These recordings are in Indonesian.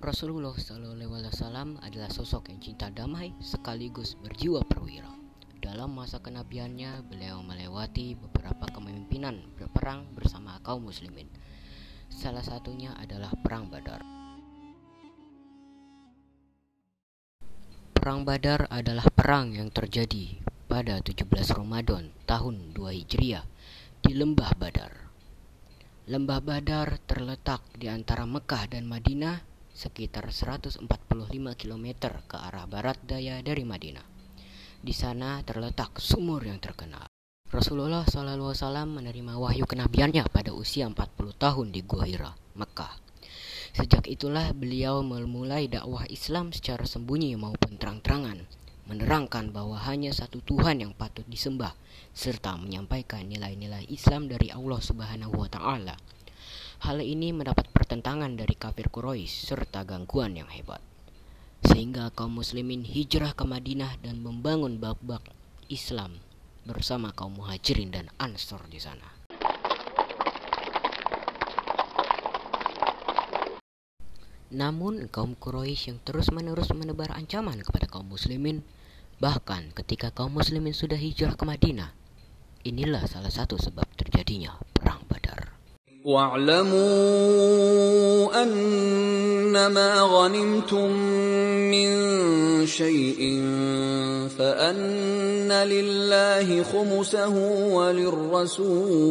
Rasulullah Wasallam adalah sosok yang cinta damai sekaligus berjiwa perwira. Dalam masa kenabiannya, beliau melewati beberapa kepemimpinan berperang bersama kaum muslimin. Salah satunya adalah Perang Badar. Perang Badar adalah perang yang terjadi pada 17 Ramadan tahun 2 Hijriah di Lembah Badar. Lembah Badar terletak di antara Mekah dan Madinah sekitar 145 km ke arah barat daya dari Madinah. Di sana terletak sumur yang terkenal. Rasulullah SAW menerima wahyu kenabiannya pada usia 40 tahun di Gua Hira, Mekah. Sejak itulah beliau memulai dakwah Islam secara sembunyi maupun terang-terangan, menerangkan bahwa hanya satu Tuhan yang patut disembah, serta menyampaikan nilai-nilai Islam dari Allah Subhanahu wa Ta'ala. Hal ini mendapat pertentangan dari kafir Quraisy serta gangguan yang hebat. Sehingga kaum muslimin hijrah ke Madinah dan membangun bab-bab Islam bersama kaum muhajirin dan ansor di sana. Namun kaum Quraisy yang terus-menerus menebar ancaman kepada kaum muslimin, bahkan ketika kaum muslimin sudah hijrah ke Madinah, inilah salah satu sebab terjadinya. واعلموا أنما غنمتم من شيء فأن لله خمسه وللرسول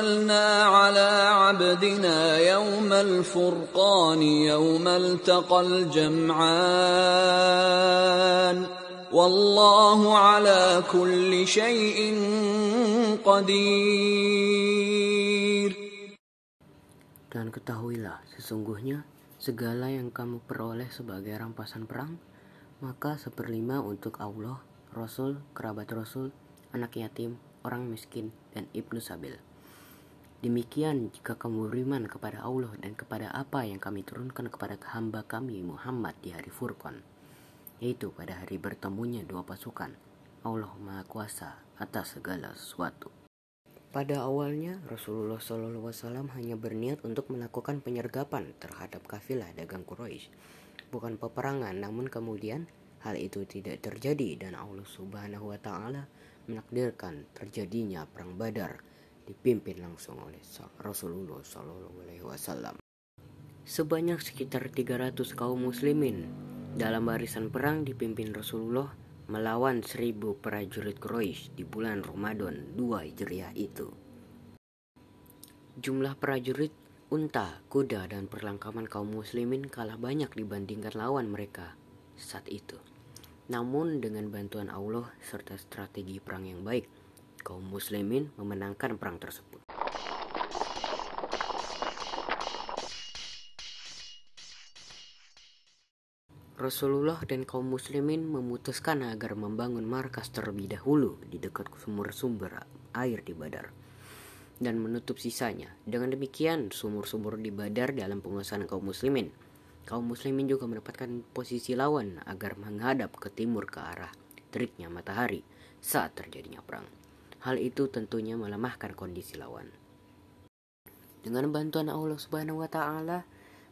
أنزلنا على عبدنا يوم الفرقان يوم التقى الجمعان والله على كل شيء قدير Dan ketahuilah, sesungguhnya segala yang kamu peroleh sebagai rampasan perang, maka seperlima untuk Allah, Rasul, kerabat Rasul, anak yatim, orang miskin, dan ibnu sabil. Demikian jika kamu beriman kepada Allah dan kepada apa yang kami turunkan kepada hamba kami Muhammad di hari Furqan, yaitu pada hari bertemunya dua pasukan. Allah Maha Kuasa atas segala sesuatu. Pada awalnya, Rasulullah SAW hanya berniat untuk melakukan penyergapan terhadap kafilah dagang Quraisy, bukan peperangan. Namun kemudian hal itu tidak terjadi dan Allah Subhanahu wa taala menakdirkan terjadinya perang Badar dipimpin langsung oleh Rasulullah SAW. Sebanyak sekitar 300 kaum muslimin dalam barisan perang dipimpin Rasulullah melawan seribu prajurit Quraisy di bulan Ramadan 2 Hijriah itu. Jumlah prajurit, unta, kuda, dan perlengkapan kaum muslimin kalah banyak dibandingkan lawan mereka saat itu. Namun dengan bantuan Allah serta strategi perang yang baik, kaum muslimin memenangkan perang tersebut. Rasulullah dan kaum muslimin memutuskan agar membangun markas terlebih dahulu di dekat sumber-sumber air di Badar dan menutup sisanya. Dengan demikian, sumur-sumur di Badar dalam penguasaan kaum muslimin. Kaum muslimin juga mendapatkan posisi lawan agar menghadap ke timur ke arah teriknya matahari saat terjadinya perang. Hal itu tentunya melemahkan kondisi lawan. Dengan bantuan Allah Subhanahu wa taala,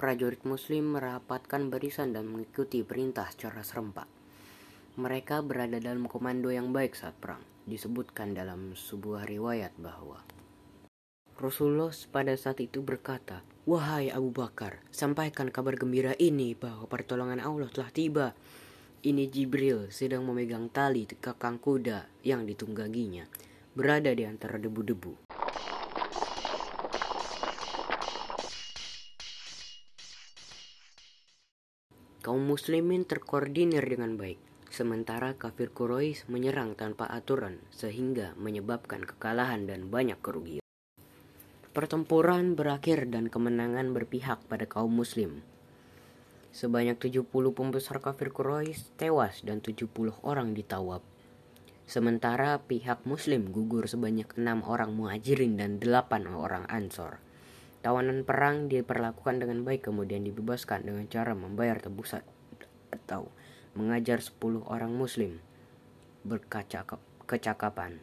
prajurit muslim merapatkan barisan dan mengikuti perintah secara serempak. Mereka berada dalam komando yang baik saat perang. Disebutkan dalam sebuah riwayat bahwa Rasulullah pada saat itu berkata, Wahai Abu Bakar, sampaikan kabar gembira ini bahwa pertolongan Allah telah tiba. Ini Jibril sedang memegang tali kakang kuda yang ditungganginya, berada di antara debu-debu. Kaum muslimin terkoordinir dengan baik, sementara kafir Quraisy menyerang tanpa aturan sehingga menyebabkan kekalahan dan banyak kerugian. Pertempuran berakhir dan kemenangan berpihak pada kaum muslim. Sebanyak 70 pembesar kafir Quraisy tewas dan 70 orang ditawab. Sementara pihak muslim gugur sebanyak enam orang muhajirin dan delapan orang ansor. Tawanan perang diperlakukan dengan baik kemudian dibebaskan dengan cara membayar tebusan atau mengajar 10 orang muslim berkecakapan.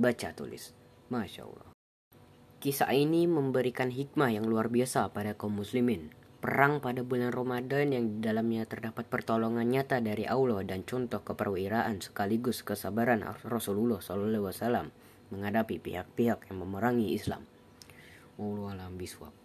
Baca tulis. Masya Allah. Kisah ini memberikan hikmah yang luar biasa pada kaum muslimin. Perang pada bulan Ramadan yang di dalamnya terdapat pertolongan nyata dari Allah dan contoh keperwiraan sekaligus kesabaran Rasulullah SAW menghadapi pihak-pihak yang memerangi Islam. Wallahu a'lam bishawab.